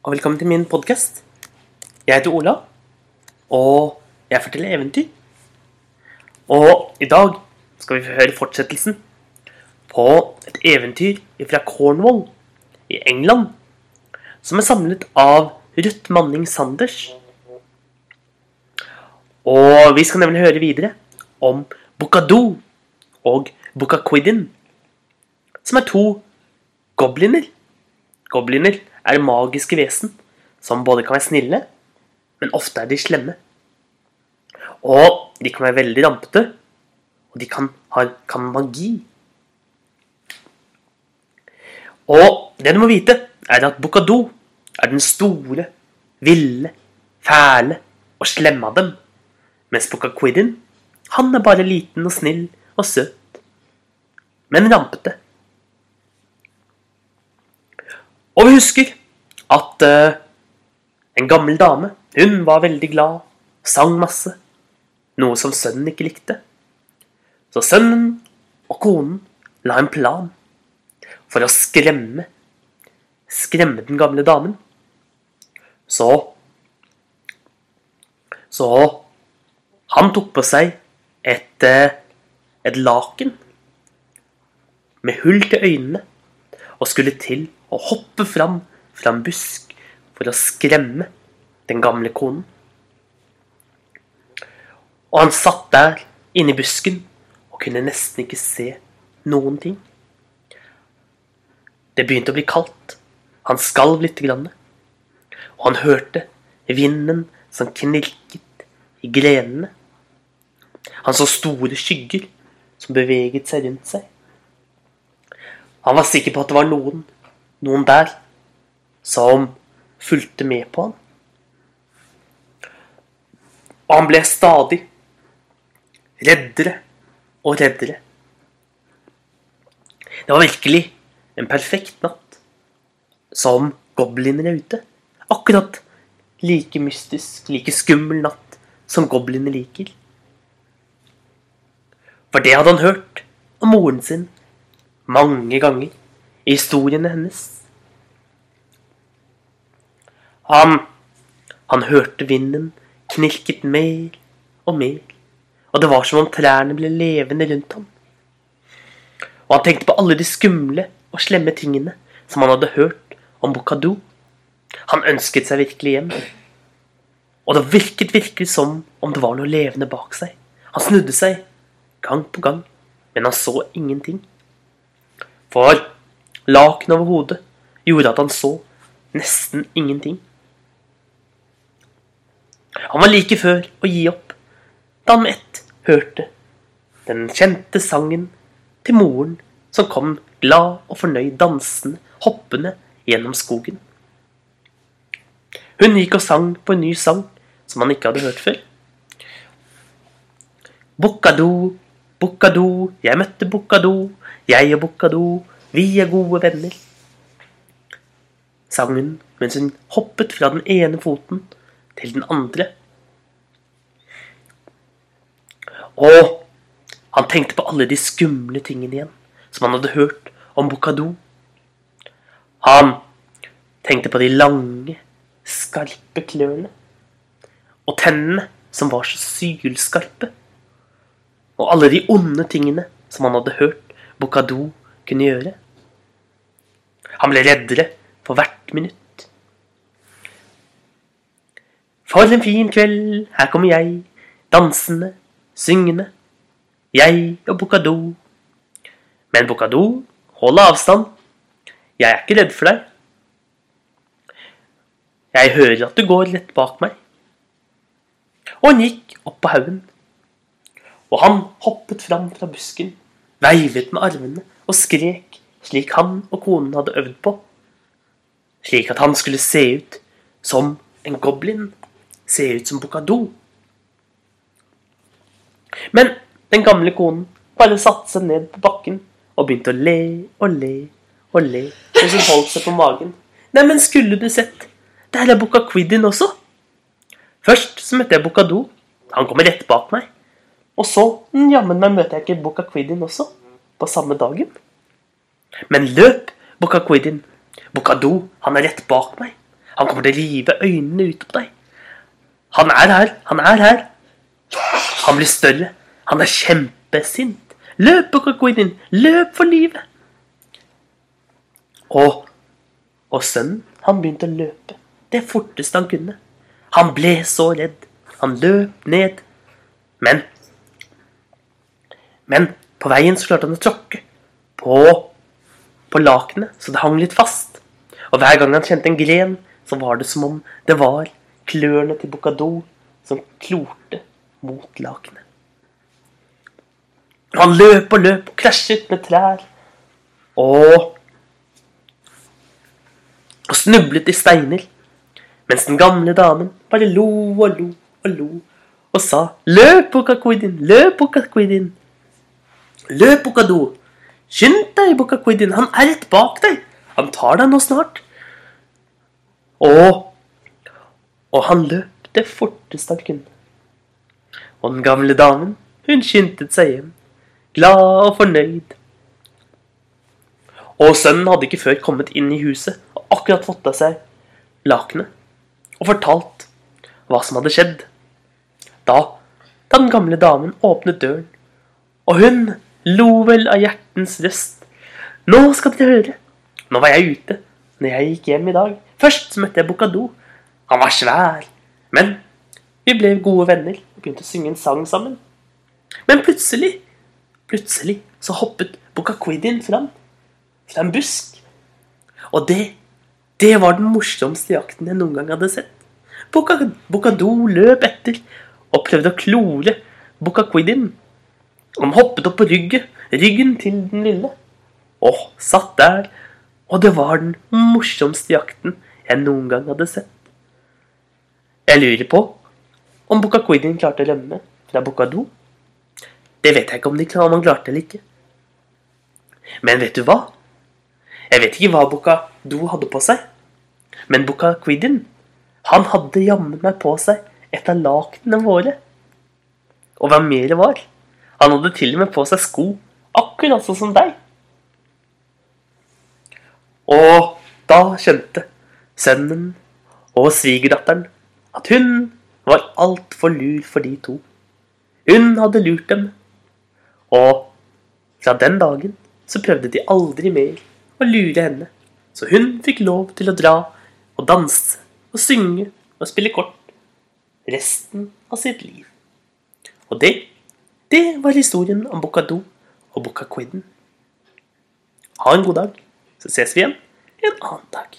og velkommen til min podkast. Jeg heter Ola, og jeg forteller eventyr. Og i dag skal vi høre fortsettelsen på et eventyr fra Cornwall i England, som er samlet av Ruth Manning Sanders. Og vi skal nemlig høre videre om Bocadou og Bukakwidin som er to gobliner. Gobliner er magiske vesen som både kan være snille, men ofte er de slemme. Og de kan være veldig rampete, og de kan ha kan magi. Og det du må vite, er at Bukado er den store, ville, fæle og slemme av dem. Mens Bukakwidin, han er bare liten og snill og søt. Men rampete. Og vi husker at uh, en gammel dame, hun var veldig glad, sang masse. Noe som sønnen ikke likte. Så sønnen og konen la en plan for å skremme Skremme den gamle damen. Så Så han tok på seg et, eh, et laken med hull til øynene og skulle til å hoppe fram fra en busk for å skremme den gamle konen. Og han satt der inne i busken og kunne nesten ikke se noen ting. Det begynte å bli kaldt. Han skalv lite grann. Og han hørte vinden som knirket i grenene. Han så store skygger som beveget seg rundt seg. Han var sikker på at det var noen, noen der, som fulgte med på han. Og han ble stadig reddere og reddere. Det var virkelig en perfekt natt, som gobliner er ute. Akkurat like mystisk, like skummel natt som gobliner liker. For det hadde han hørt om moren sin mange ganger historiene hennes. Han, han hørte vinden knirket mer og mer, og det var som om trærne ble levende rundt ham. Og han tenkte på alle de skumle og slemme tingene som han hadde hørt om Bokadu. Han ønsket seg virkelig hjem. Og det virket virkelig som om det var noe levende bak seg. Han snudde seg gang på gang, men han så ingenting. For lakenet over hodet gjorde at han så nesten ingenting. Han var like før å gi opp da han med ett hørte den kjente sangen til moren som kom glad og fornøyd dansende, hoppende gjennom skogen. Hun gikk og sang på en ny sang som han ikke hadde hørt før. Bokkado, Bokkado, jeg møtte Bokkado, jeg og Bokkado, vi er gode venner. Sang hun mens hun hoppet fra den ene foten til den andre. Og han tenkte på alle de skumle tingene igjen som han hadde hørt om Bokkado. Han tenkte på de lange, skarpe klørne og tennene som var så sylskarpe. Og alle de onde tingene som han hadde hørt Bokkado kunne gjøre. Han ble reddere for hvert minutt. For en fin kveld, her kommer jeg, dansende, syngende, jeg og Bokado Men Bokado hold avstand, jeg er ikke redd for deg. Jeg hører at du går rett bak meg. Og han gikk opp på haugen. Og han hoppet fram fra busken, veivet med armene og skrek slik han og konen hadde øvd på. Slik at han skulle se ut som en goblin. Se ut som Bocado. Men den gamle konen bare satte seg ned på bakken og begynte å le og le og le mens hun holdt seg på magen. Neimen, skulle du sett! Der er Bocaquidin også. Først så møtte jeg Bocado. Han kommer rett bak meg. Og så, jammen meg, møter jeg ikke Bocaquidin også. På samme dagen. Men løp, Bocaquidin. Bocado, han er rett bak meg. Han kommer til å rive øynene ut på deg. Han er her, han er her. Han blir større. Han er kjempesint. Løp, Bokakwidin, løp for livet. Og, og sønnen, han begynte å løpe det forteste han kunne. Han ble så redd. Han løp ned. Men Men på veien så klarte han å tråkke på, på lakenet, så det hang litt fast. Og hver gang han kjente en gren, så var det som om det var klørne til Bocador som klorte mot lakenet. Han løp og løp og krasjet med trær. Og og snublet i steiner. Mens den gamle damen bare lo og lo og lo og sa Løp, Bokakwidin, løp, Bokakwidin. Løp, Bokado. Skynd deg, Bokakwidin, han er rett bak deg. Han tar deg nå snart. Og Og han løp det forteste han kunne. Og den gamle damen, hun skyndte seg hjem, glad og fornøyd. Og sønnen hadde ikke før kommet inn i huset og akkurat fått av seg lakenet og fortalt hva som hadde skjedd. Da, da den gamle damen åpnet døren, og hun lo vel av hjertens røst. Nå skal dere høre. Nå var jeg ute når jeg gikk hjem i dag. Først så møtte jeg Bokado. Han var svær. Men vi ble gode venner og begynte å synge en sang sammen. Men plutselig, plutselig så hoppet Bocaquidin fram. Fra en busk. Og det, det var den morsomste jakten jeg noen gang hadde sett. Bokado løp etter og prøvde å klore Bocaquidin. Han hoppet opp på ryggen, ryggen til den lille. Og satt der. Og det var den morsomste jakten jeg noen gang hadde sett. Jeg lurer på om Bocaquidin klarte å rømme fra Bocado. Det vet jeg ikke om, de, om han klarte eller ikke. Men vet du hva? Jeg vet ikke hva Bocado hadde på seg. Men Bocaquidin, han hadde jammen meg på seg et av lakenene våre. Og hva mer var, han hadde til og med på seg sko, akkurat sånn som deg. Og da skjønte sønnen og svigerdatteren at hun var altfor lur for de to. Hun hadde lurt dem, og fra den dagen så prøvde de aldri mer å lure henne. Så hun fikk lov til å dra og danse og synge og spille kort resten av sitt liv. Og det, det var historien om Bocado og Bocaquidden. Ha en god dag, så ses vi igjen en annen dag.